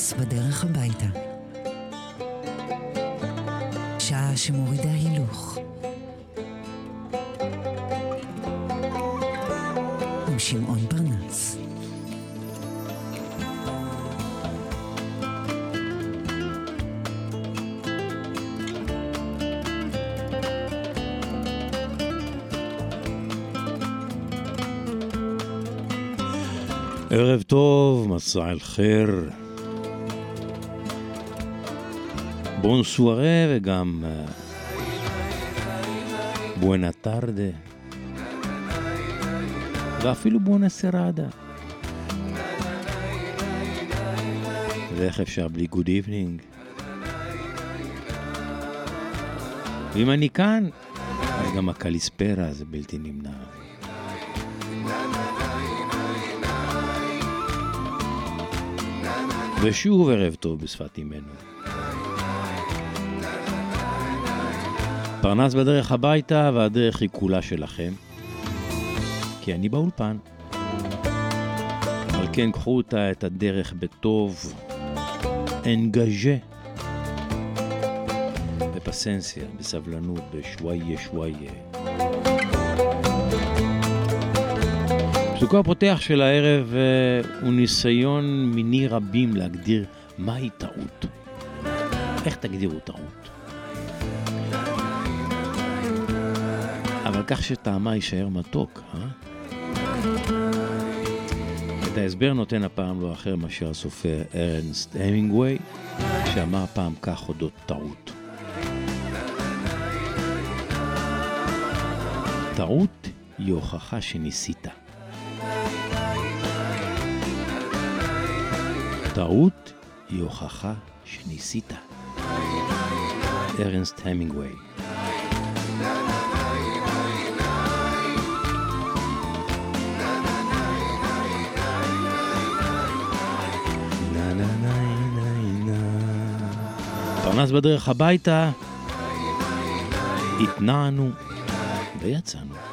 פרנס בדרך הביתה. שעה שמורידה הילוך. עם שמעון פרנס. ערב טוב, مساء الخير. bonsoir וגם buenas tardes. ואפילו buona sera. ואיך אפשר בלי good evening? ואם אני כאן, אז גם ה καλησπέρα זה בלתי נמנע. ושוב ערב טוב בשפת אימנו. פרנס בדרך הביתה והדרך היא כולה שלכם, כי אני באולפן. על כן קחו אותה את הדרך בטוב, אנגז'ה, בפסנסיה, בסבלנות, בשוואיה שוואיה. פסוקו הפותח של הערב uh, הוא ניסיון מיני רבים להגדיר מהי טעות. איך תגדירו טעות? אבל כך שטעמה יישאר מתוק, אה? את ההסבר נותן הפעם לא אחר מאשר הסופר ארנסט המינגווי, שאמר פעם כך אודות טעות. טעות היא הוכחה שניסית. טעות היא הוכחה שניסית. ארנסט המינגווי פרנס בדרך הביתה, התנענו ויצאנו.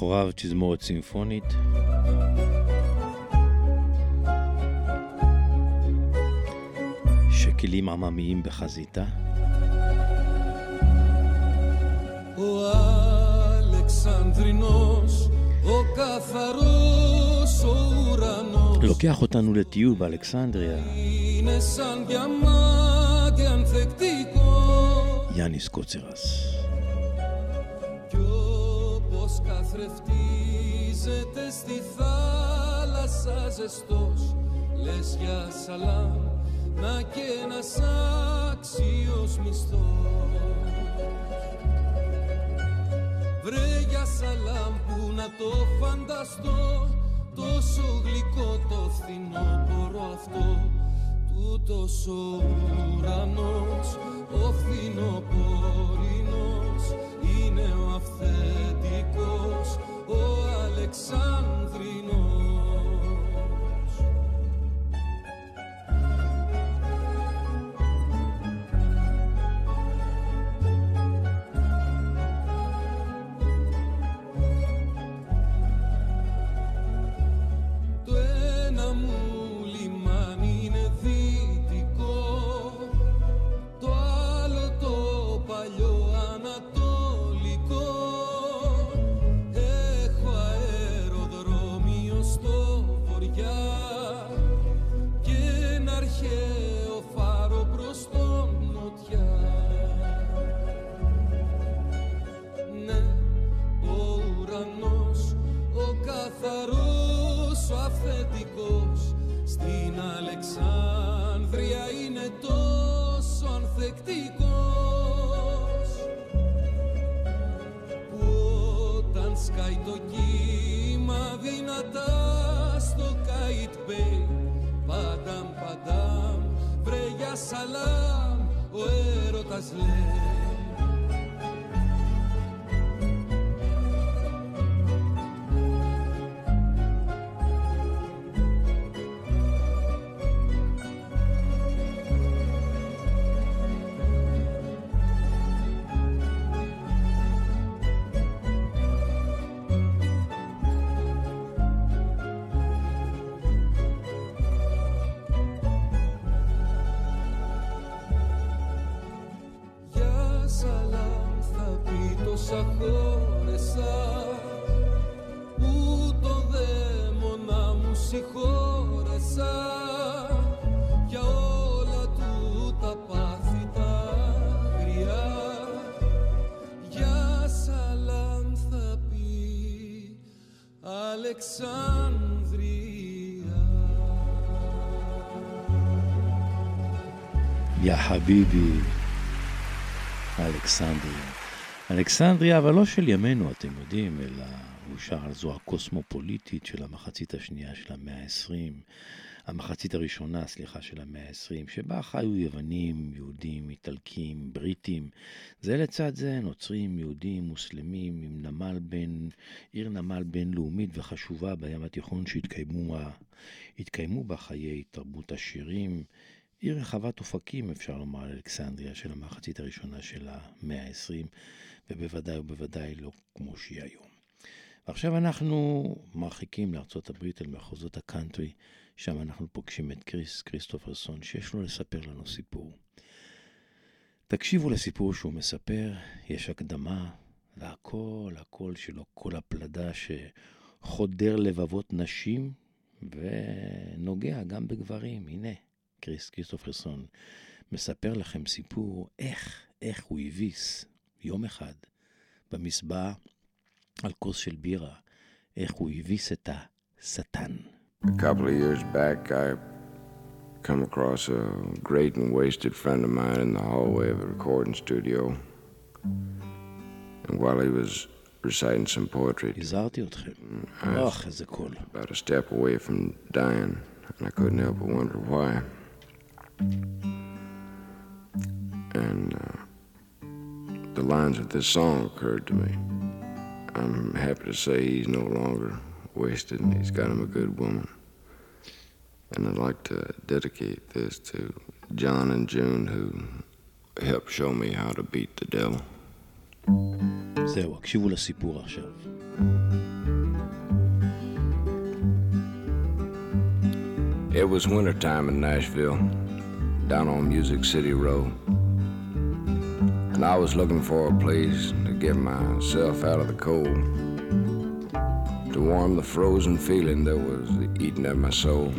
מאחוריו תזמורת צימפונית. שכלים עממיים בחזיתה. הוא אלכסנדרינוס, הוא כפרוס, הוא אורנוס. לוקח אותנו לטיול באלכסנדריה. יאניס קוצרס. Κι όπως καθρεφτίζεται στη θάλασσα ζεστός. Λες για σαλάμ να και ένας άξιος μισθός. Βρε για σαλάμ που να το φανταστώ Τόσο γλυκό το φθινόπωρο αυτό. Τούτος ο ουρανός, ο φθινοπορεινός Είναι ο αυθεντικός, ο Αλεξάνδρινος βρε για σαλάμ ο έρωτας λέει יא חביבי, אלכסנדריה. אלכסנדריה, אבל לא של ימינו, אתם יודעים, אלא הוא שר על זו הקוסמופוליטית של המחצית השנייה של המאה ה-20, המחצית הראשונה, סליחה, של המאה ה-20, שבה חיו יוונים, יהודים, איטלקים, בריטים, זה לצד זה, נוצרים, יהודים, מוסלמים, עם נמל בין, עיר נמל בינלאומית וחשובה בים התיכון שהתקיימו בה- חיי תרבות עשירים. עיר רחבת אופקים, אפשר לומר, אלכסנדריה של המחצית הראשונה של המאה ה-20, ובוודאי ובוודאי לא כמו שהיא היום. ועכשיו אנחנו מרחיקים לארצות הברית, אל מחוזות הקאנטרי, שם אנחנו פוגשים את קריס כריסטופרסון, שיש לו לספר לנו סיפור. תקשיבו לסיפור שהוא מספר, יש הקדמה, והכל, הקול שלו, קול הפלדה שחודר לבבות נשים ונוגע גם בגברים. הנה, קריס כריסטופרסון מספר לכם סיפור איך, איך הוא הביס יום אחד במסבע על כוס של בירה, איך הוא הביס את השטן. A couple of years back, I come across a great and wasted friend of mine in the hallway of a recording studio. And while he was reciting some poetry, הזהרתי אתכם. אוח, איזה קול. about a step away from dying, and I couldn't help but wonder why. And uh, the lines of this song occurred to me. I'm happy to say he's no longer wasted, and he's got him a good woman. And I'd like to dedicate this to John and June, who helped show me how to beat the devil. זהו, הקשיבו לסיפור עכשיו. It was wintertime in Nashville, down on Music City Road. And I was looking for a place to get myself out of the cold, to warm the frozen feeling that was eating at my soul,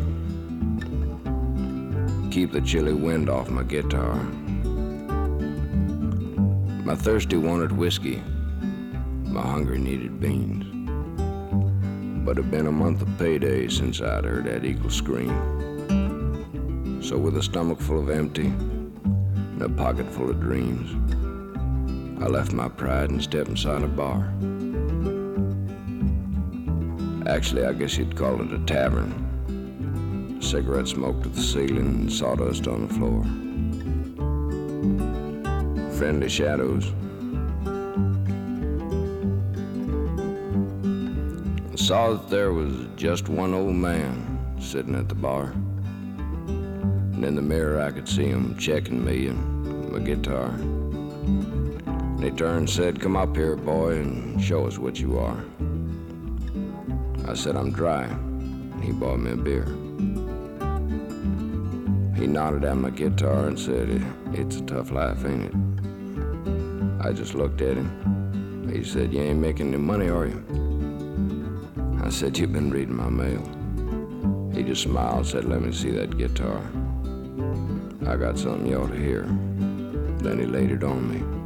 keep the chilly wind off my guitar. My thirsty wanted whiskey, my hunger needed beans. But it'd been a month of payday since I'd heard that eagle scream. So with a stomach full of empty and a pocket full of dreams, I left my pride and stepped inside a bar. Actually, I guess you'd call it a tavern. Cigarette smoke to the ceiling sawdust on the floor. Friendly shadows. I saw that there was just one old man sitting at the bar. And in the mirror, I could see him checking me and my guitar. And he turned and said, Come up here, boy, and show us what you are. I said, I'm dry. And he bought me a beer. He nodded at my guitar and said, It's a tough life, ain't it? I just looked at him. He said, You ain't making any money, are you? I said, You've been reading my mail. He just smiled and said, Let me see that guitar. I got something you ought to hear. Then he laid it on me.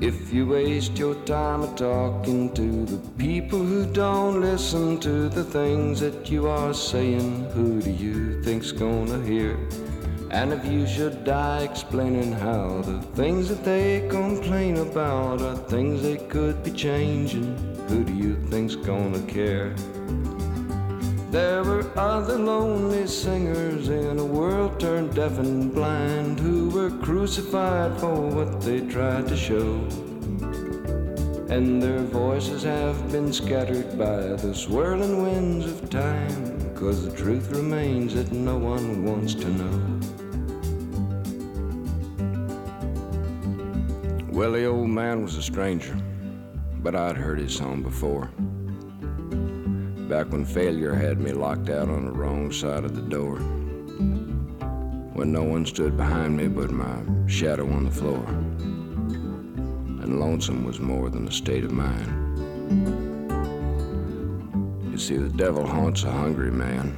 If you waste your time talking to the people who don't listen to the things that you are saying, who do you think's gonna hear? And if you should die explaining how the things that they complain about are things they could be changing, who do you think's gonna care? There were other lonely singers in a world turned deaf and blind who were crucified for what they tried to show. And their voices have been scattered by the swirling winds of time, cause the truth remains that no one wants to know. Well, the old man was a stranger, but I'd heard his song before back when failure had me locked out on the wrong side of the door. When no one stood behind me but my shadow on the floor. And lonesome was more than a state of mind. You see, the devil haunts a hungry man.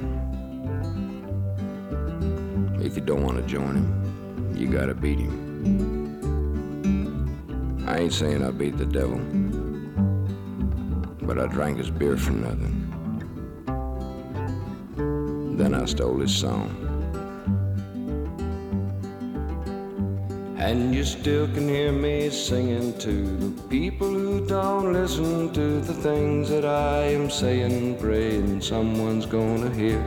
If you don't want to join him, you gotta beat him. I ain't saying I beat the devil, but I drank his beer for nothing. Then I stole his song. And you still can hear me singing to the people who don't listen to the things that I am saying, praying someone's gonna hear.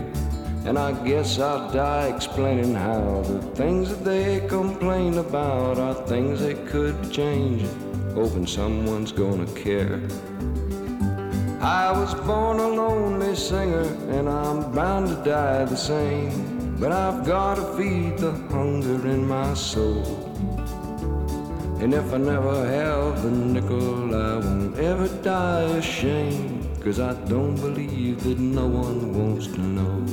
And I guess I'll die explaining how the things that they complain about are things they could be changing, hoping someone's gonna care. I was born a lonely singer, and I'm bound to die the same. But I've got to feed the hunger in my soul. And if I never have a nickel, I won't ever die ashamed. Cause I don't believe that no one wants to know.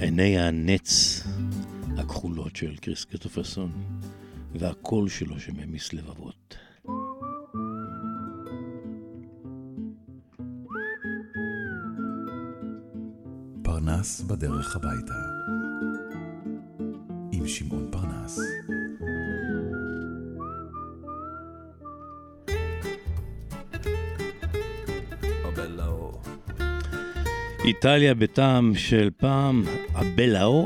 עיני הנץ הכחולות של קריס קריטופרסון, והקול שלו שממיס לבבות. פרנס בדרך הביתה. עם שמעון פרנס. איטליה בטעם של פעם, הבלאו.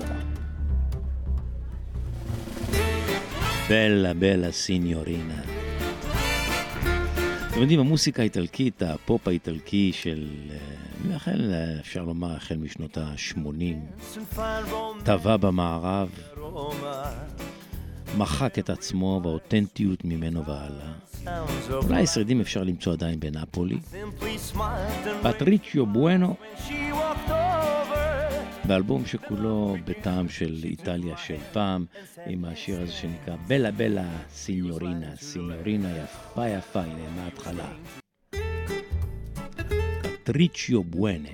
בלה בלה סיניורינה. אתם יודעים, המוסיקה האיטלקית, הפופ האיטלקי של, אה, החל, אפשר לומר, החל משנות ה-80, טבע במערב, מחק את עצמו והאותנטיות ממנו והלאה. אולי שרידים אפשר למצוא עדיין בנפולי. פטריציו בואנו, באלבום שכולו בטעם של איטליה של פעם, עם השיר הזה שנקרא בלה בלה סיניורינה, סיניורינה יפה יפה, הנה מההתחלה. פטריציו בואנה.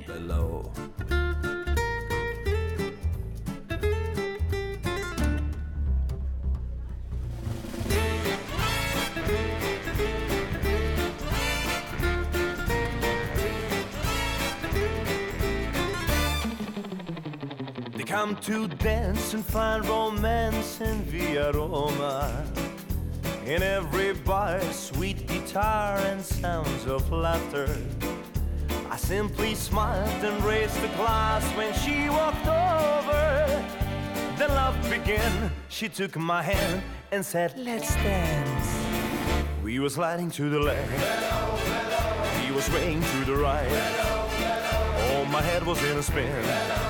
Come to dance and find romance in Via Roma. In every bar, sweet guitar and sounds of laughter. I simply smiled and raised the glass when she walked over. Then love began. She took my hand and said, Let's dance. We were sliding to the left. He was swaying to the right. Oh, my head was in a spin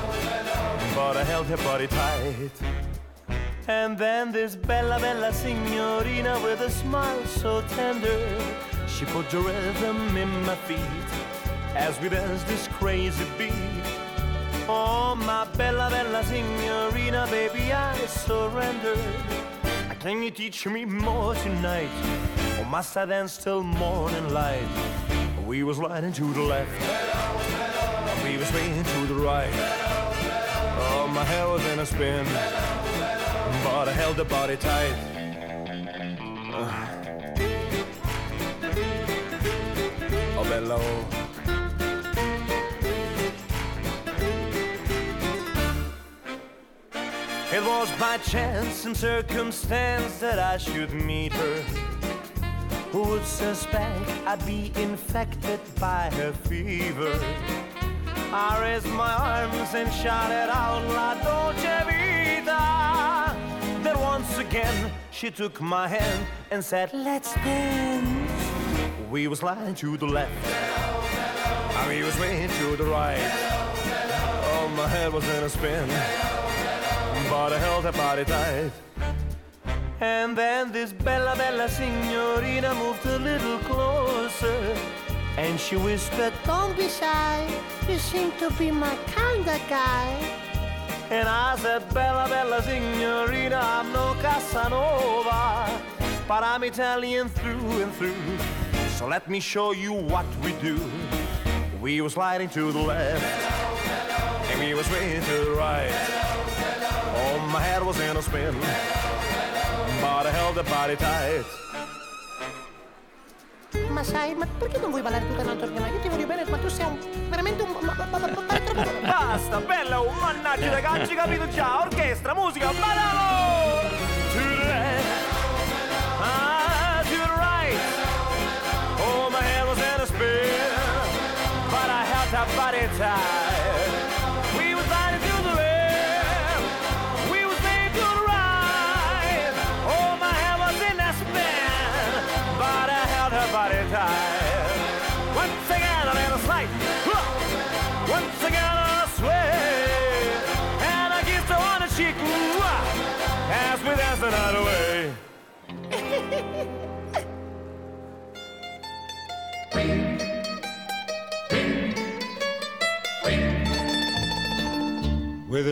I held her body tight. And then this bella, bella signorina with a smile so tender, she put the rhythm in my feet as we danced this crazy beat. Oh, my bella, bella signorina, baby, I surrender. Can you teach me more tonight? Oh, or must I dance till morning light? We was sliding to the left, we was swaying to the right. My hair was in a spin, but I held the body tight. Uh. Oh, below. It was by chance and circumstance that I should meet her. Who would suspect I'd be infected by her fever? I raised my arms and shouted out La Dolce Vita Then once again she took my hand and said, Let's dance. We was lying to the left, and we was way to the right. Oh, my head was in a spin, but I held her body tight. And then this bella bella signorina moved a little closer, and she whispered, Don't be shy, you seem to be my kind of guy. And I said, Bella, Bella, Signorina, I'm no Casanova, but I'm Italian through and through. So let me show you what we do. We was sliding to the left, and we was swinging to the right. Oh, my head was in a spin, but I held the body tight. Ma sai, ma perché non vuoi ballare tu cantato prima? Io ti voglio bene, ma tu sei un, veramente un... Ma, ma, ma. Basta, bella, oh, mannaggia, ragazzi, capito già? Orchestra, musica, ballalo! To the left, ah, to the right. Oh, my head was in a spin, but I held that body tight.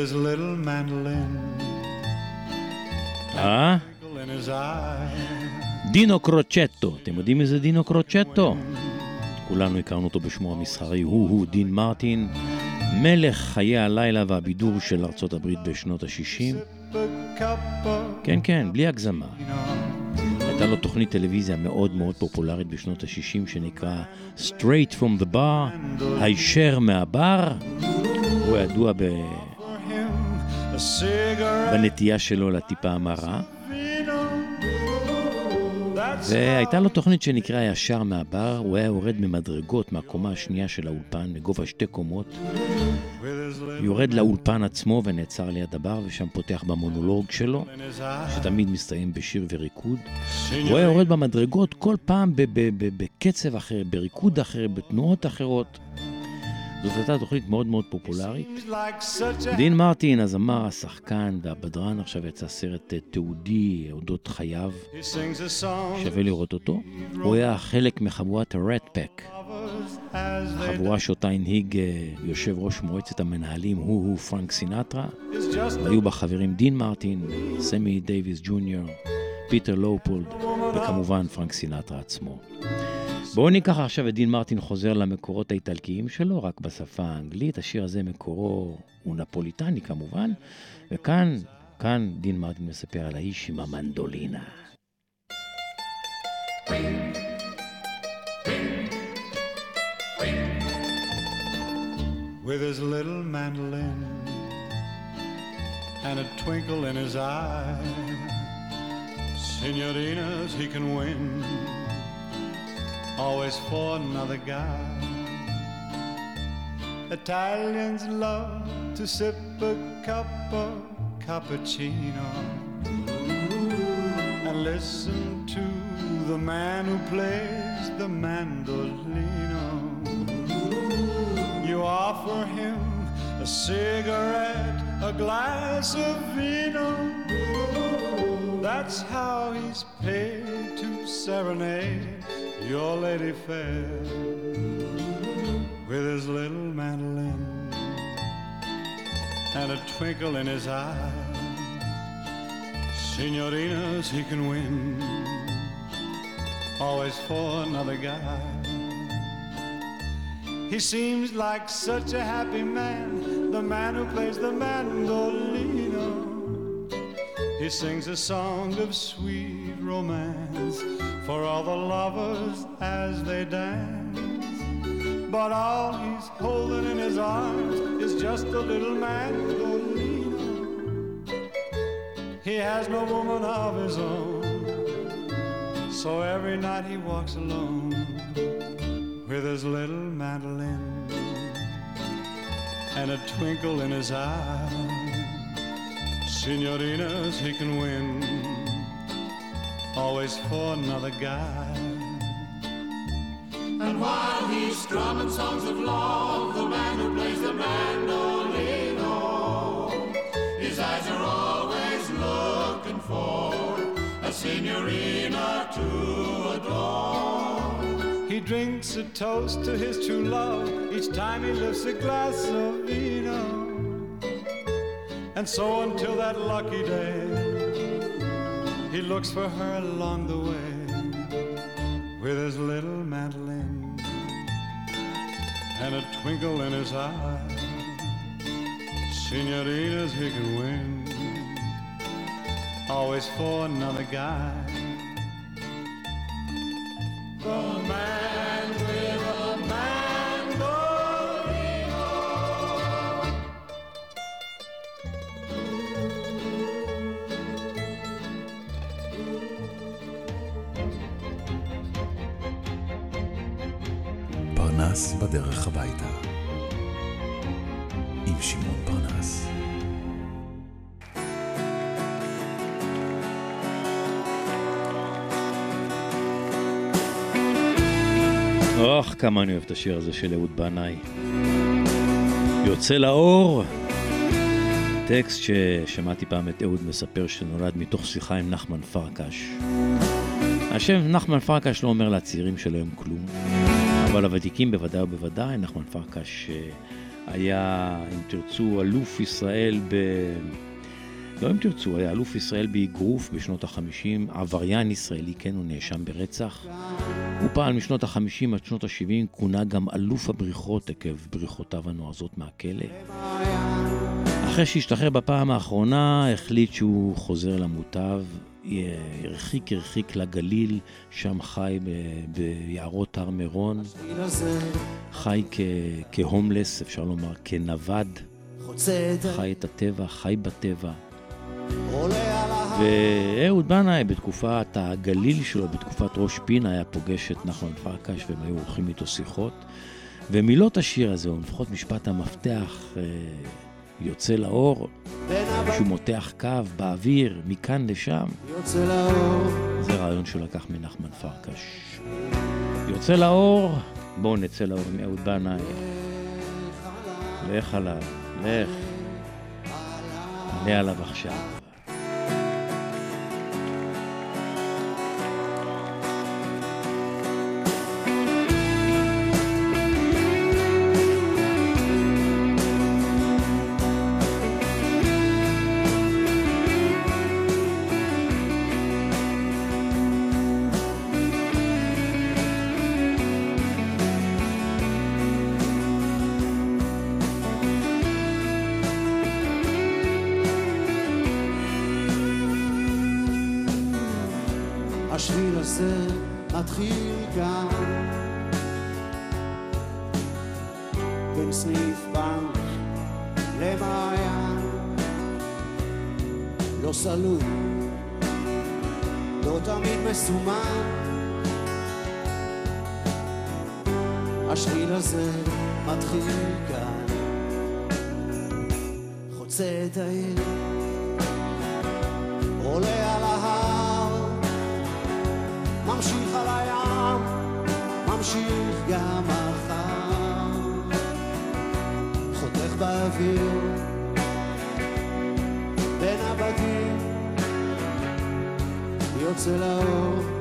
His little mandolin אה? eye. דינו קרוצ'טו. אתם יודעים מי זה דינו קרוצ'טו? כולנו הכרנו אותו בשמו המסחרי, הוא-הוא דין מרטין, מלך חיי הלילה והבידור של ארצות הברית בשנות ה-60. A cup of כן, כן, בלי הגזמה. הייתה לו תוכנית טלוויזיה מאוד מאוד פופולרית בשנות ה-60 שנקרא Straight from the Bar, הישר מהבר. הוא ידוע ב... בנטייה שלו לטיפה המרה. והייתה לו תוכנית שנקרא ישר מהבר, הוא היה יורד ממדרגות מהקומה השנייה של האולפן, לגובה שתי קומות, יורד לאולפן עצמו ונעצר ליד הבר, ושם פותח במונולוג שלו. שתמיד מסתיים בשיר וריקוד. הוא היה יורד במדרגות כל פעם בקצב אחר, בריקוד אחר, בתנועות אחרות. זאת הייתה תוכנית מאוד מאוד פופולרית. דין מרטין, הזמר, השחקן והבדרן, עכשיו יצא סרט אה, תיעודי אודות חייו, שווה לראות אותו. הוא היה חלק מחבורת ה- Rat Pack, of us as they חבורה שאותה הנהיג אה, יושב ראש מועצת המנהלים, הוא-הוא פרנק סינטרה. היו בה חברים דין מרטין, סמי דייוויס ג'וניור, פיטר לופורד, וכמובן פרנק סינטרה עצמו. בואו ניקח עכשיו את דין מרטין חוזר למקורות האיטלקיים שלו, רק בשפה האנגלית. השיר הזה מקורו הוא נפוליטני כמובן, וכאן, כאן דין מרטין מספר על האיש עם המנדולינה. with his little mandolin and a twinkle in his eye. Signorinas he can win, always for another guy. Italians love to sip a cup of cappuccino and listen to the man who plays the mandolino. You offer him a cigarette, a glass of vino. That's how he's paid to serenade your lady fair with his little mandolin and a twinkle in his eye. Signorinas he can win, always for another guy. He seems like such a happy man, the man who plays the mandolino. He sings a song of sweet romance for all the lovers as they dance. But all he's holding in his arms is just a little mandolino. He has no woman of his own, so every night he walks alone with his little mandolin and a twinkle in his eye. Signorinas he can win, always for another guy. And while he's strumming songs of love, the man who plays the mandolino, oh, his eyes are always looking for a signorina to adore. He drinks a toast to his true love each time he lifts a glass of vino. And so until that lucky day, he looks for her along the way with his little mandolin and a twinkle in his eye. Senoritas he can win, always for another guy. The man בדרך הביתה. עם שמעון פרנס. אוח, כמה אני אוהב את השיר הזה של אהוד בנאי. יוצא לאור, טקסט ששמעתי פעם את אהוד מספר שנולד מתוך שיחה עם נחמן פרקש. השם נחמן פרקש לא אומר לצעירים של היום כלום, אבל הוותיקים בוודאי ובוודאי, נחמן פרקש אה, היה, אם תרצו, אלוף ישראל ב... לא אם תרצו, היה אלוף ישראל באגרוף בשנות החמישים, עבריין ישראלי, כן, הוא נאשם ברצח. הוא פעל משנות החמישים עד שנות השבעים, כונה גם אלוף הבריחות עקב בריחותיו הנועזות מהכלא. אחרי שהשתחרר בפעם האחרונה, החליט שהוא חוזר למוטב, הרחיק הרחיק לגליל, שם חי ביערות הר מירון, חי כ- כהומלס, אפשר לומר, כנווד, חי את הטבע, חי בטבע. ואהוד בנאי בתקופת הגליל שלו, בתקופת ראש פינה, היה פוגש את נחמן פרקש והם היו עורכים איתו שיחות. ומילות השיר הזה, או לפחות משפט המפתח, אה, יוצא לאור, שהוא מותח קו באוויר, מכאן לשם. זה רעיון שהוא לקח מנחמן פרקש. יוצא לאור, בואו נצא לאור עם אהוד בנאי. לך עליו, לך. עלה עליו עכשיו. השביל הזה מתחיל כאן חוצה את העיר עולה על ההר ממשיך על הים, ממשיך גם מחר. חותך באוויר, בין הבתים, יוצא לאור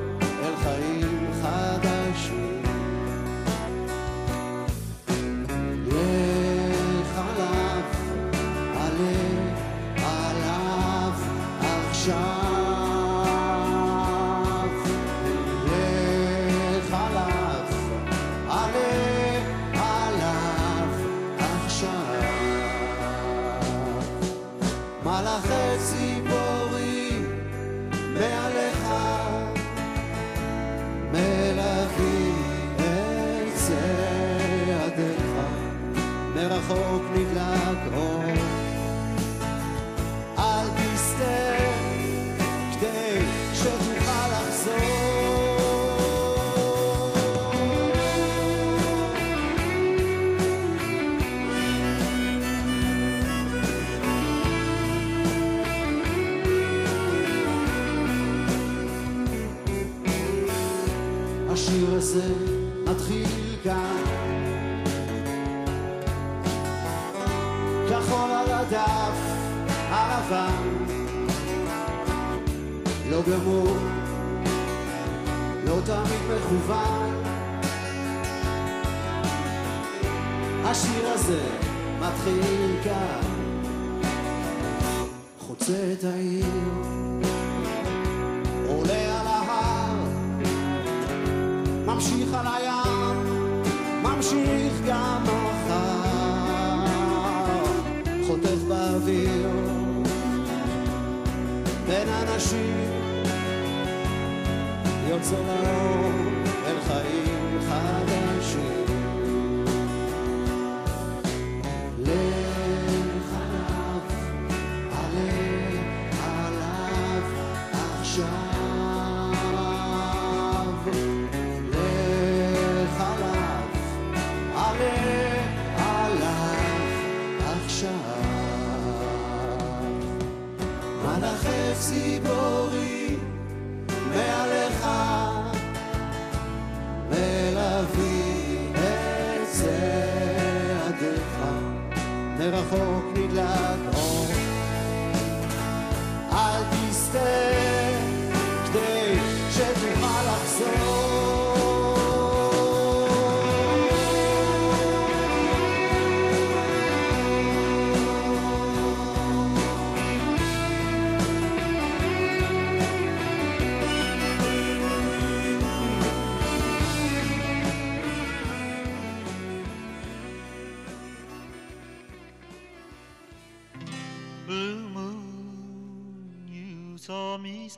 גמור, לא תמיד מכוון. השיר הזה מתחיל כאן, חוצה את העיר, עולה על ההר, ממשיך על הים, ממשיך גם מחר, חוטף באוויר, בין אנשים, יוצא לאור אל חיים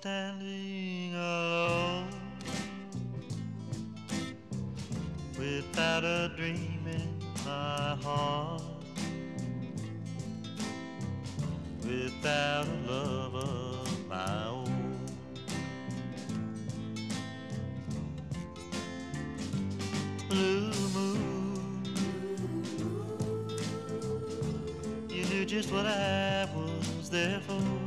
standing alone without a dream in my heart, without a love of my own. Blue moon, you knew just what I was there for.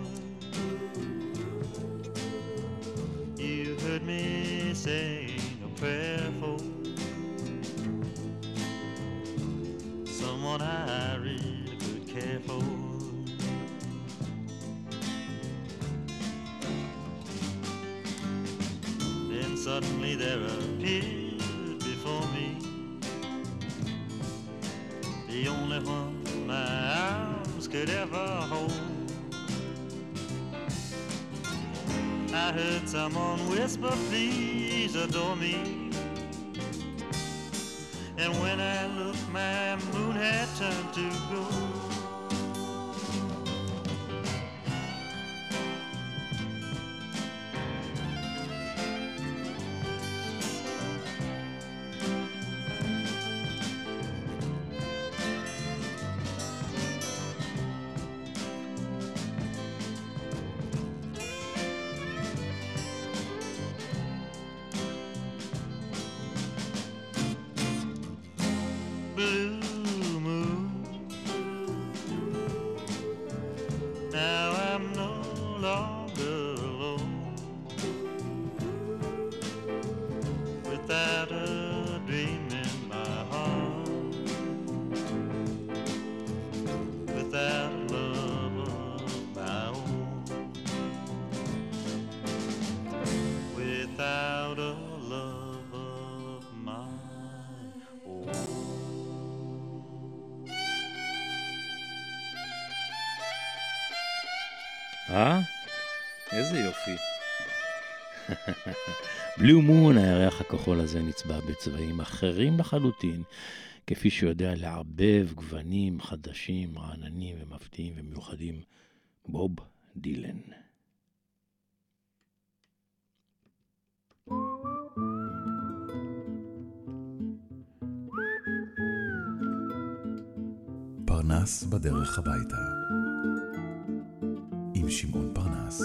Someone whisper, please adore me. Without a love of my own. אה? איזה יופי. בלו מון, הירח הכחול הזה נצבע בצבעים אחרים לחלוטין, כפי שיודע לערבב גוונים חדשים, רעננים ומפתיעים ומיוחדים, בוב דילן. פרנס בדרך הביתה. עם שמעון פרנס.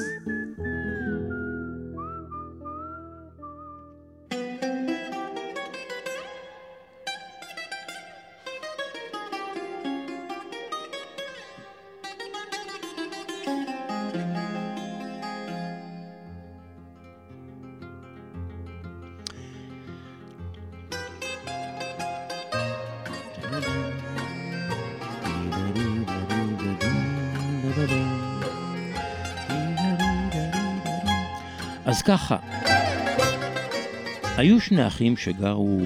ככה, היו שני אחים שגרו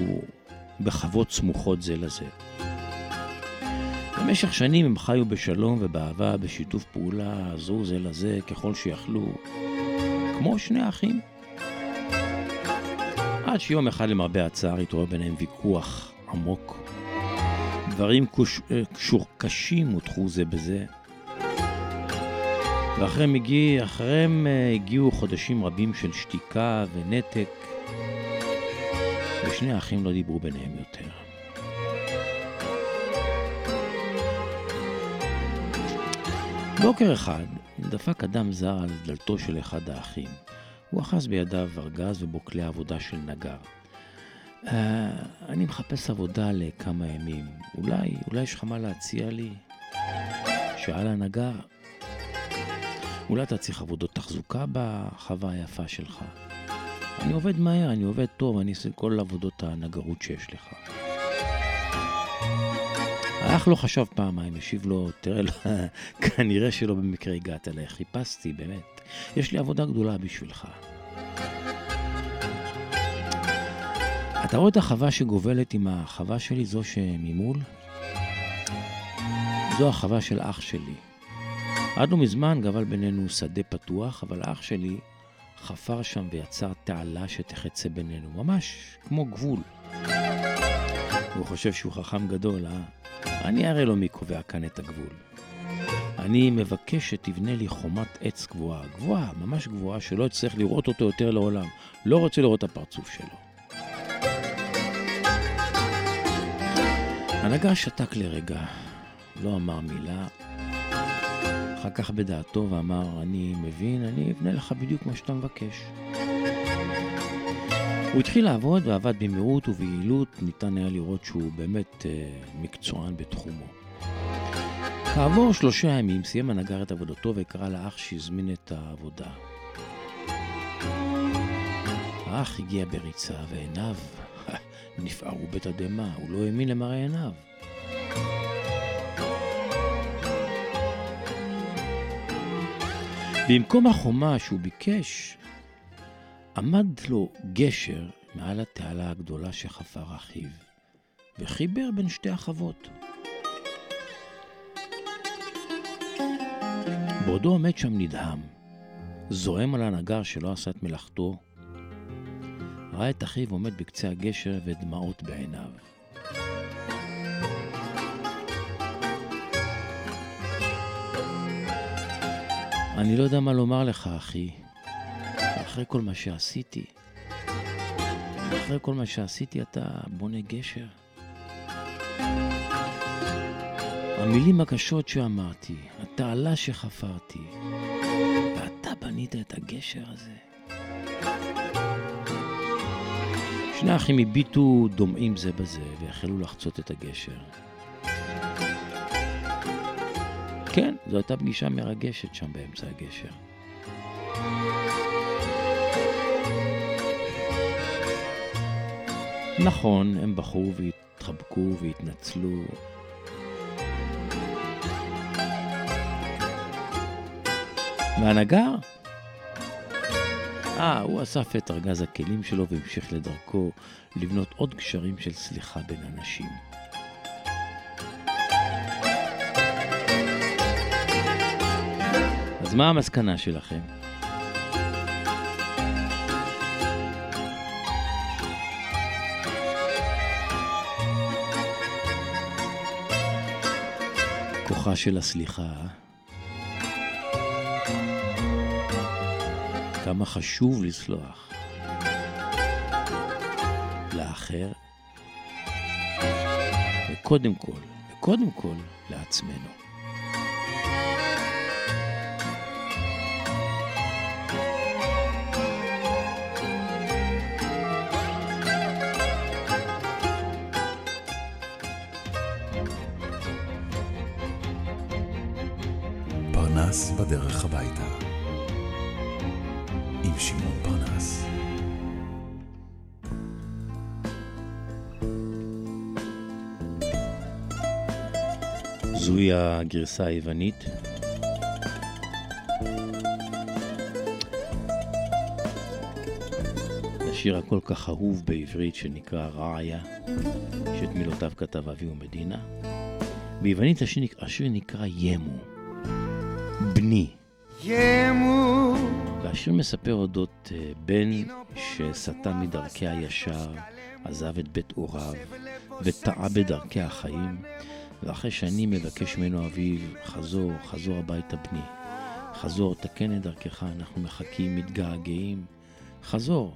בחוות סמוכות זה לזה. במשך שנים הם חיו בשלום ובאהבה, בשיתוף פעולה, עזרו זה לזה ככל שיכלו, כמו שני אחים. עד שיום אחד למרבה הצער התעורר ביניהם ויכוח עמוק. דברים קוש... קשור... קשים הותחו זה בזה. ואחריהם הגיע, אה, הגיעו חודשים רבים של שתיקה ונתק, ושני האחים לא דיברו ביניהם יותר. בוקר אחד דפק אדם זר על דלתו של אחד האחים. הוא אחז בידיו ארגז ובו כלי עבודה של נגר. Uh, אני מחפש עבודה לכמה ימים. אולי, אולי יש לך מה להציע לי? שאל הנגר. אולי אתה צריך עבודות תחזוקה בחווה היפה שלך. אני עובד מהר, אני עובד טוב, אני אעשה כל עבודות הנגרות שיש לך. האח לא חשב פעמיים, השיב לו, תראה, כנראה שלא במקרה הגעת אליי, חיפשתי, באמת. יש לי עבודה גדולה בשבילך. אתה רואה את החווה שגובלת עם החווה שלי, זו שממול? זו החווה של אח שלי. עד לא מזמן גבל בינינו שדה פתוח, אבל אח שלי חפר שם ויצר תעלה שתחצה בינינו, ממש כמו גבול. הוא חושב שהוא חכם גדול, אה? אני הרי לא מי קובע כאן את הגבול. אני מבקש שתבנה לי חומת עץ גבוהה, גבוהה, ממש גבוהה, שלא אצטרך לראות אותו יותר לעולם. לא רוצה לראות את הפרצוף שלו. הנגר שתק לרגע, לא אמר מילה, אחר כך בדעתו ואמר, אני מבין, אני אבנה לך בדיוק מה שאתה מבקש. הוא התחיל לעבוד ועבד במהירות וביעילות, ניתן היה לראות שהוא באמת אה, מקצוען בתחומו. כעבור שלושה ימים סיים הנגר את עבודתו וקרא לאח שהזמין את העבודה. האח הגיע בריצה ועיניו נפערו בתדהמה, הוא לא האמין למראה עיניו. במקום החומה שהוא ביקש, עמד לו גשר מעל התעלה הגדולה שחפר אחיו, וחיבר בין שתי החוות. בעודו עומד שם נדהם, זועם על הנגר שלא עשה את מלאכתו, ראה את אחיו עומד בקצה הגשר ודמעות בעיניו. אני לא יודע מה לומר לך, אחי. אחרי כל מה שעשיתי, אחרי כל מה שעשיתי אתה בונה גשר. המילים הקשות שאמרתי, התעלה שחפרתי, ואתה בנית את הגשר הזה. שני האחים הביטו דומעים זה בזה והחלו לחצות את הגשר. כן, זו הייתה פגישה מרגשת שם באמצע הגשר. נכון, הם בכו והתחבקו והתנצלו. והנגר? אה, הוא אסף את ארגז הכלים שלו והמשיך לדרכו לבנות עוד קשרים של סליחה בין אנשים. אז מה המסקנה שלכם? כוחה של הסליחה. כמה חשוב לסלוח לאחר, וקודם כל, וקודם כל לעצמנו. הגרסה היוונית. השיר הכל כך אהוב בעברית שנקרא רעיה, שאת מילותיו כתב אביהו מדינה. ביוונית השיר, השיר נקרא ימו, בני. ימו. והשיר מספר אודות uh, בן שסטה מדרכי הישר, עזב את בית הוריו וטעה בדרכי החיים, ואחרי שנים מבקש ממנו אביו, חזור, חזור הביתה בני. חזור, תקן את דרכך, אנחנו מחכים, מתגעגעים. חזור.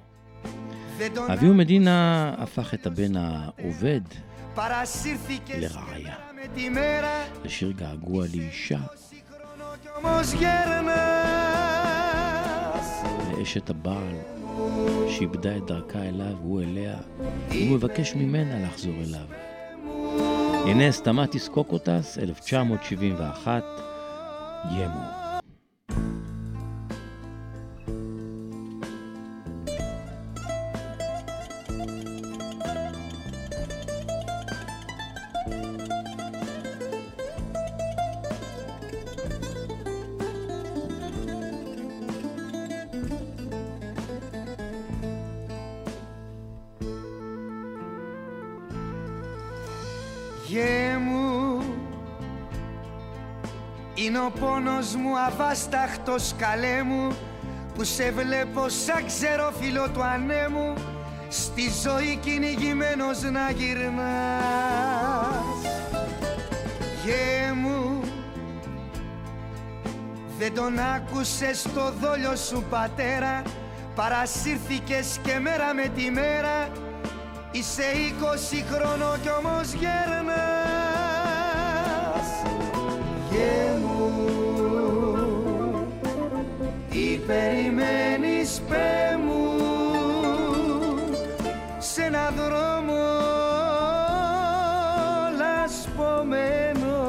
אביהו מדינה הפך את הבן העובד לרעיה. לשיר געגוע לאישה. לאשת הבעל שאיבדה את דרכה אליו והוא אליה, הוא מבקש ממנה לחזור אליו. הנה סטמטיס קוקוטס, 1971, ימו. Πόνος μου αβάσταχτος καλέ μου που σε βλέπω σαν ξερόφυλλο του ανέμου. Στη ζωή κυνηγημένος να γυρνάς. Γε μου δεν τον άκουσες το δόλιο σου πατέρα. Παρασύρθηκες και μέρα με τη μέρα. Είσαι είκοσι χρόνο κι όμως γέρνας Γε περιμένεις πέ μου σε ένα δρόμο λασπωμένο.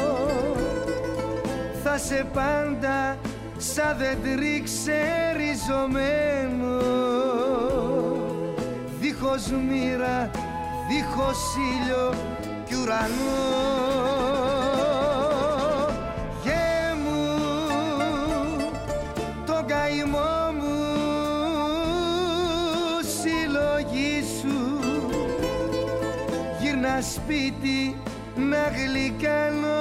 Θα σε πάντα σαν δέντρι ξεριζωμένο. Δίχως μοίρα, δίχως ήλιο κι ουρανό σπίτι να γλυκάνω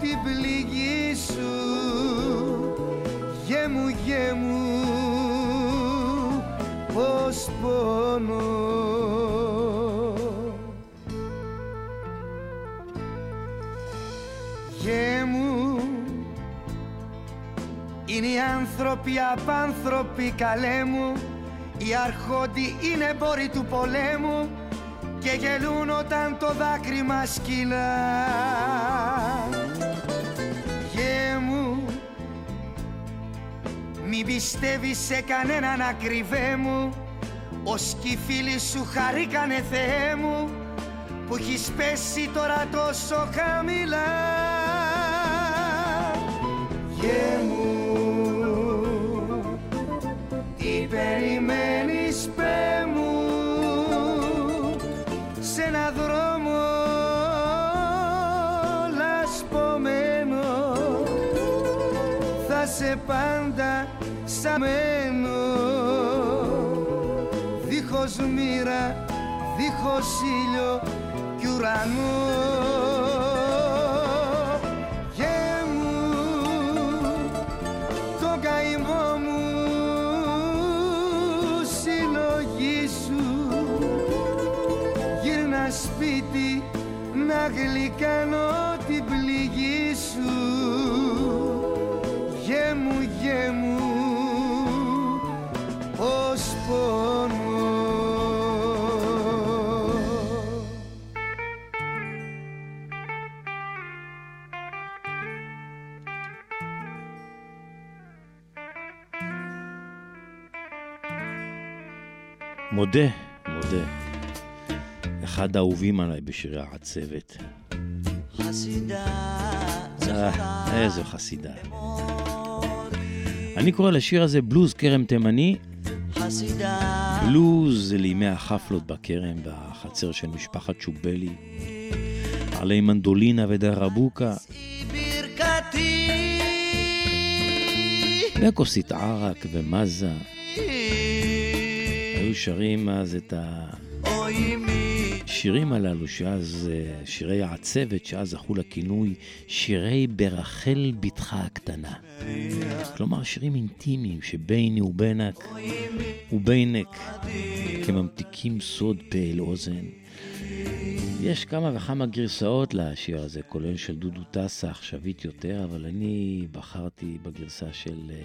την πληγή σου. Γε μου, γε μου, πως πονώ. Γε μου, είναι οι άνθρωποι απάνθρωποι καλέ μου. Οι αρχόντι είναι εμπόροι του πολέμου και γελούν όταν το δάκρυ μας κυλά. Γε μου Μην πιστεύεις σε κανέναν ακριβέ μου. Ως κι οι φίλοι σου χαρήκανε Θεέ μου Που έχεις πέσει τώρα τόσο χαμηλά. Γε μου Σαμένο, δίχως μοίρα, δίχως ήλιο κι ουρανό. Και μου το καημό μου συλλογίσου γύρνα σπίτι να γλυκανώ. מודה, מודה. אחד האהובים עליי בשירי העצבת. חסידה. אה, איזו חסידה. אני קורא לשיר הזה בלוז כרם תימני. חסידה. בלוז לימי החפלות בכרם בחצר של משפחת שובלי. עלי מנדולינה ודרבוקה. וכוסית ערק ומזה. היו שרים אז את השירים הללו, שאז, אה, שירי העצבת, שאז זכו לכינוי שירי ברחל בתך הקטנה. כלומר, שירים אינטימיים שביני ובינק ובינק כממתיקים סוד פה אל אוזן. יש כמה וכמה גרסאות לשיר הזה, כולל של דודו טסה, עכשווית יותר, אבל אני בחרתי בגרסה של אה,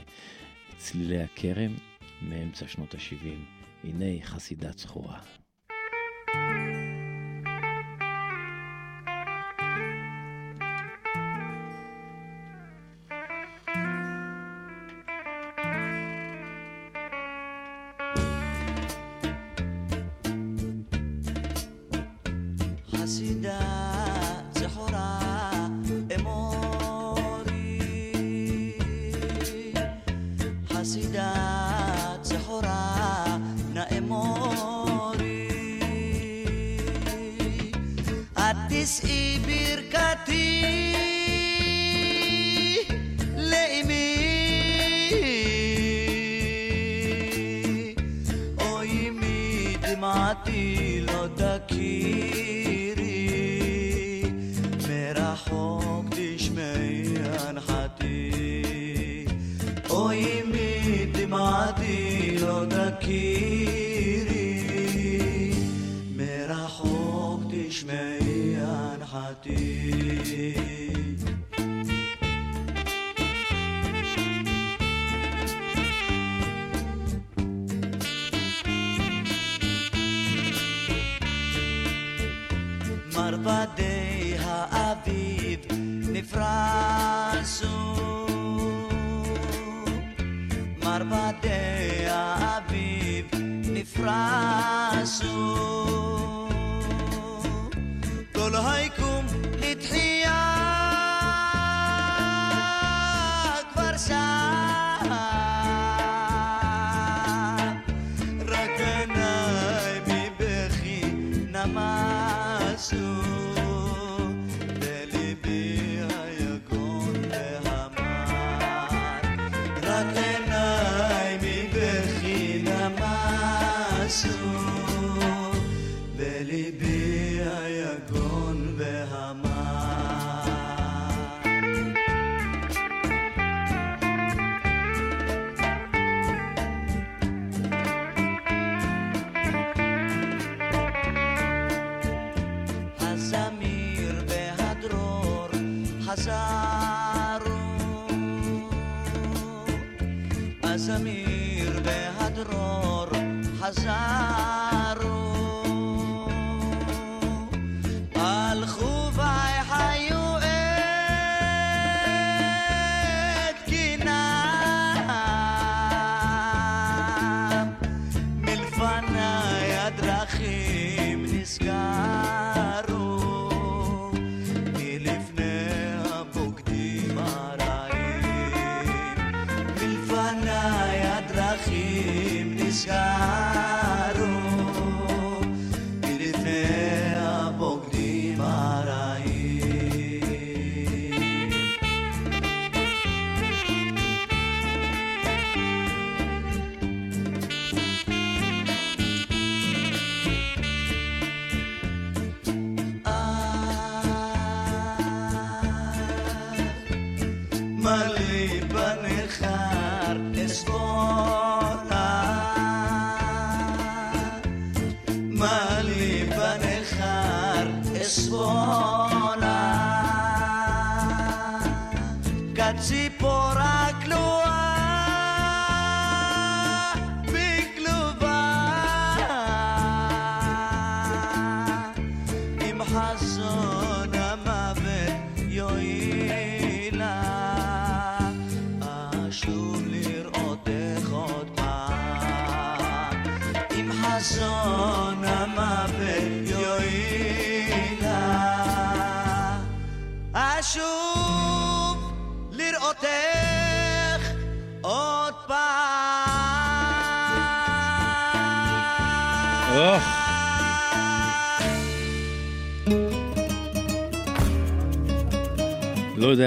צלילי הכרם מאמצע שנות ה-70. הנה חסידת זכורה. לא יודע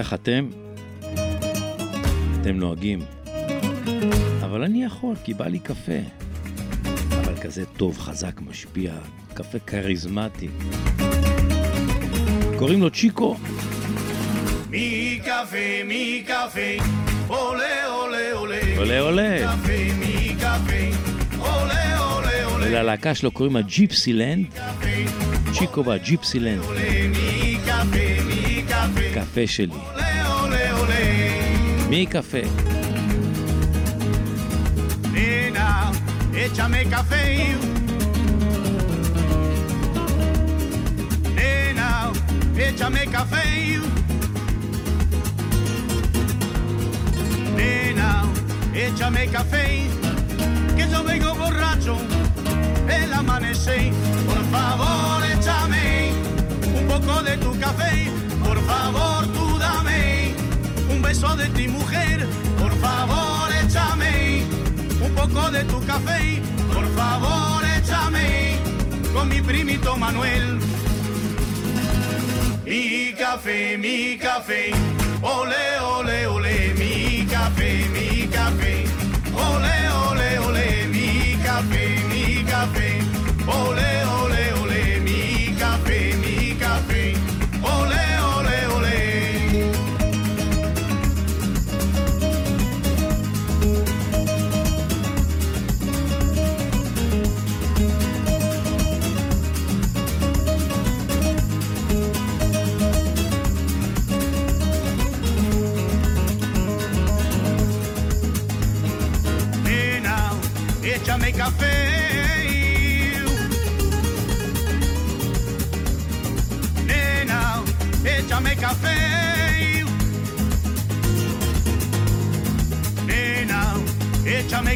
איך אתם, אתם נוהגים, אבל אני יכול, כי בא לי קפה. אבל כזה טוב, חזק, משפיע, קפה כריזמטי. קוראים לו צ'יקו. Mi café, mi café, ole, ole, ole. עולה עולה. Café, mi café, ole, ole, ole. וללהקה שלו קוראים הג'יפסי לנד. צ'יקו והג'יפסי לנד. קפה שלי. Mi café. Nena, échame café. Nena, échame café. Nena, échame café. Que yo vengo borracho el amanecer. Por favor, échame un poco de tu café. Por favor, un beso de ti mujer. Por favor, échame un poco de tu café. Por favor, échame con mi primito Manuel. Mi café, mi café. Ole, ole, ole, mi café, mi café. Ole, ole, ole, mi café, mi café. Ole,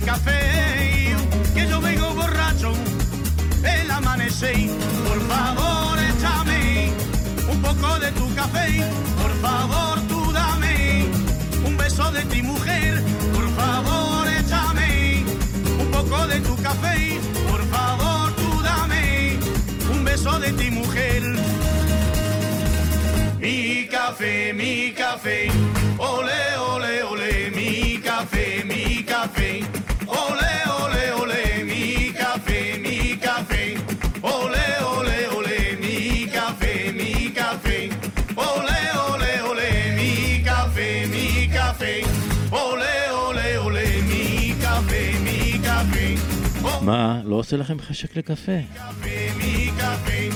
café. Que yo vengo borracho el amanecer. Por favor, échame un poco de tu café. Por favor, tú dame un beso de ti mujer. Por favor, échame un poco de tu café. Por favor, tú dame un beso de ti mujer. Mi café, mi café. Ole, ole, ole, מה, לא עושה לכם חשק לקפה? mi café.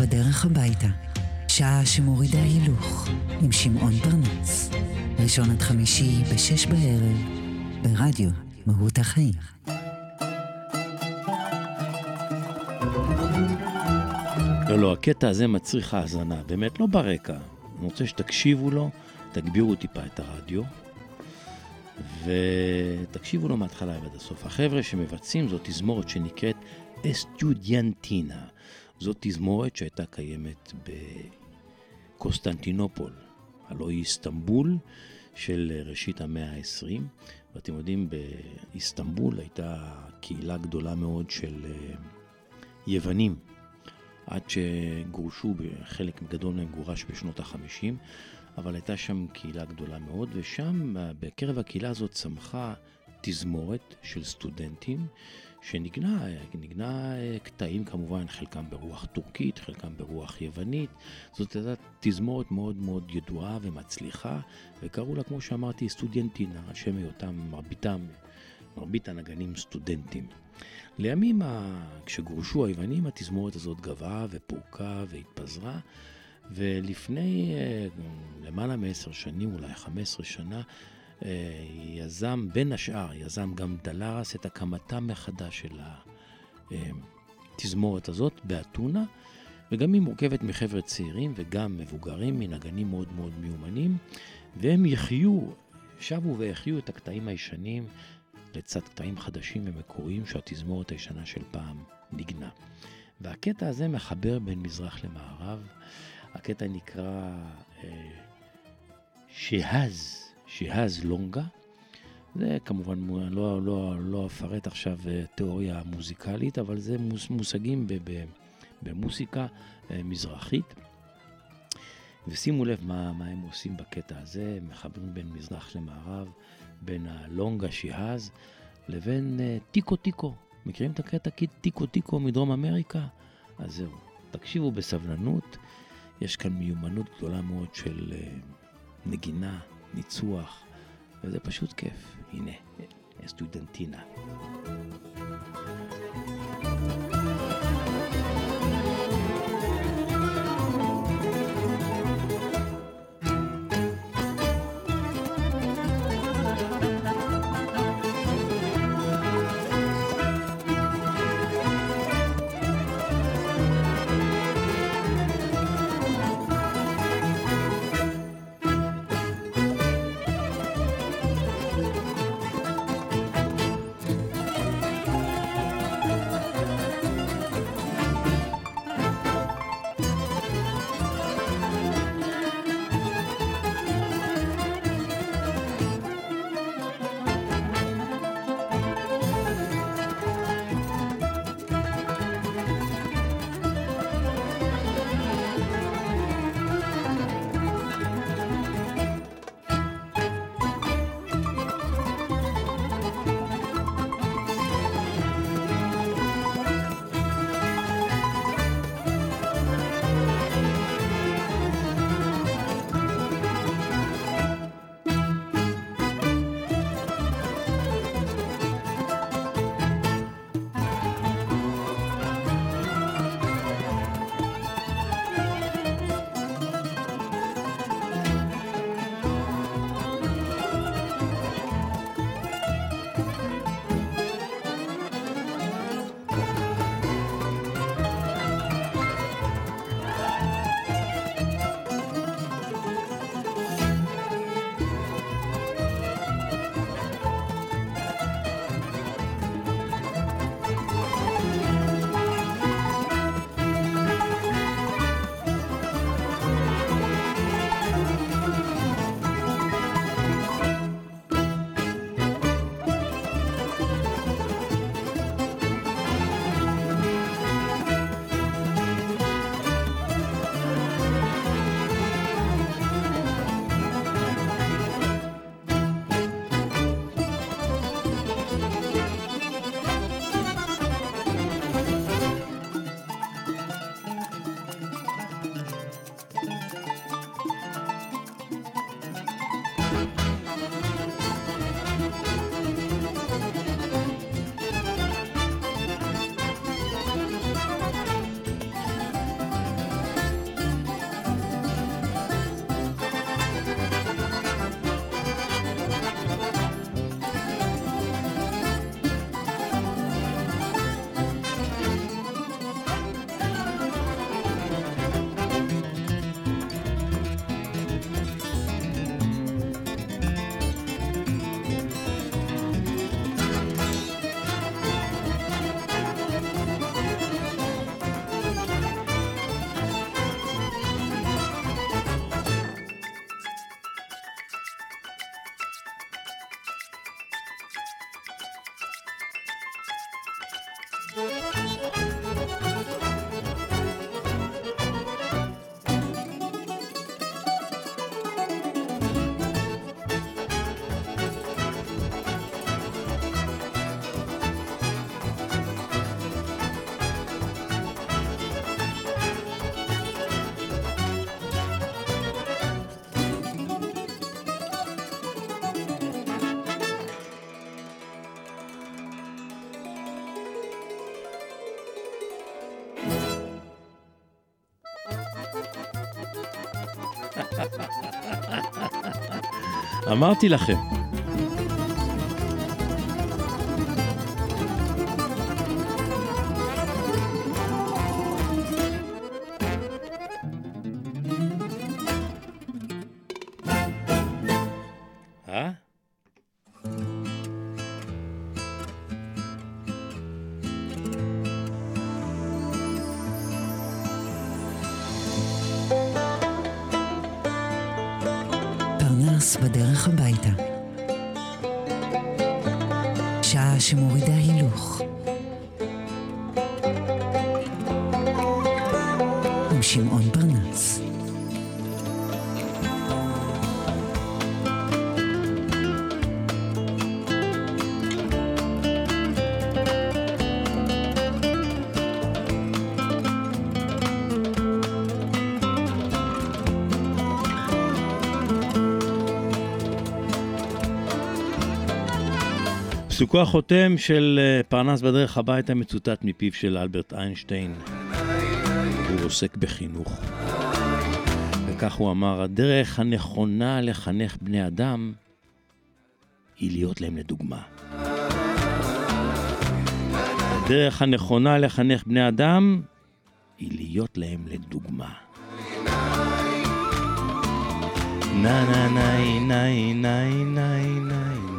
בדרך הביתה. שעה שמורידה הילוך, עם שמעון פרנס. ראשון עד חמישי בשש בערב, ברדיו מהות החיים. לא, לא, הקטע הזה מצריך האזנה, באמת לא ברקע. אני רוצה שתקשיבו לו, תגבירו טיפה את הרדיו, ותקשיבו לו מההתחלה ועד הסוף. החבר'ה שמבצעים זו תזמורת שנקראת אסטודיאנטינה. זאת תזמורת שהייתה קיימת בקוסטנטינופול, הלוא היא איסטנבול של ראשית המאה ה-20. ואתם יודעים, באיסטנבול הייתה קהילה גדולה מאוד של אה, יוונים, עד שגורשו, חלק גדול מהם גורש בשנות ה-50, אבל הייתה שם קהילה גדולה מאוד, ושם, בקרב הקהילה הזאת צמחה תזמורת של סטודנטים, שנגנה נגנה אה, קטעים כמובן, חלקם ברוח טורקית, חלקם ברוח יוונית. זאת הייתה תזמורת מאוד מאוד ידועה ומצליחה, וקראו לה, כמו שאמרתי, סטודנטינה, שם היותם, מרביתם, מרבית הנגנים סטודנטים. לימים, כשגורשו היוונים, התזמורת הזאת גוועה ופורקה והתפזרה, ולפני אה, למעלה מעשר שנים, אולי 15 שנה, יזם, בין השאר, יזם גם דלרס את הקמתה מחדש של התזמורת הזאת באתונה, וגם היא מורכבת מחבר'ה צעירים וגם מבוגרים, מנגנים מאוד מאוד מיומנים, והם יחיו, שבו ויחיו את הקטעים הישנים לצד קטעים חדשים ומקוריים שהתזמורת הישנה של פעם ניגנה. והקטע הזה מחבר בין מזרח למערב. הקטע נקרא אה, שהז, שהז לונגה. זה כמובן, לא, לא, לא אפרט עכשיו אה, תיאוריה מוזיקלית, אבל זה מוס, מושגים ב, ב, במוסיקה אה, מזרחית. ושימו לב מה, מה הם עושים בקטע הזה, מחברים בין מזרח למערב, בין הלונגה שיהאז לבין uh, טיקו טיקו. מכירים את הקטע טיקו טיקו מדרום אמריקה? אז זהו, תקשיבו בסבלנות, יש כאן מיומנות גדולה מאוד של נגינה, ניצוח, וזה פשוט כיף. הנה, סטודנטינה. אמרתי לכם. פסוקו החותם של אה, פרנס בדרך הביתה מצוטט מפיו של אלברט איינשטיין. הוא עוסק בחינוך. וכך הוא אמר, הדרך הנכונה לחנך בני אדם היא להיות להם לדוגמה. הדרך הנכונה לחנך בני אדם היא להיות להם לדוגמה. נה נה נה נה נה נה נה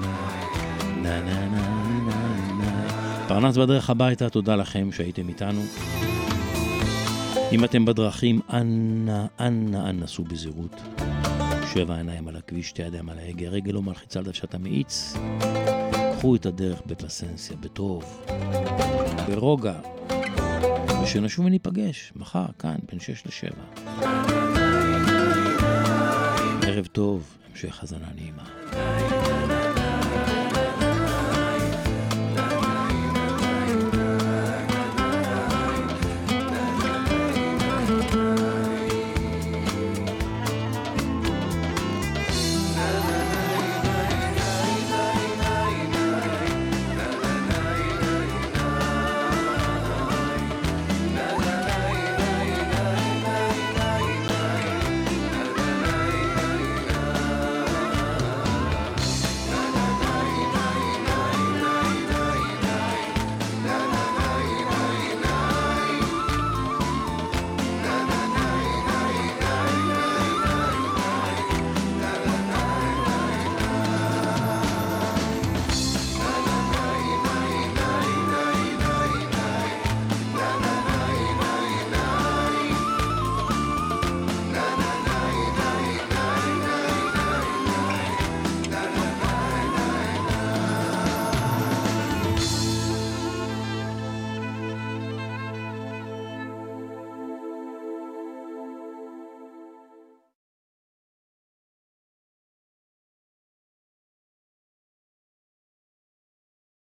נה נה פרנס בדרך הביתה, תודה לכם שהייתם איתנו. אם אתם בדרכים, אנא, אנא, אנא, סעו בזהירות. שבע עיניים על הכביש, שתי ידיים על ההגה, רגל לא מלחיצה על דוושת המאיץ. קחו את הדרך בפסנסיה, בטוב, ברוגע, ושנשוב וניפגש מחר, כאן, בין שש לשבע. ערב טוב, המשך האזנה נעימה.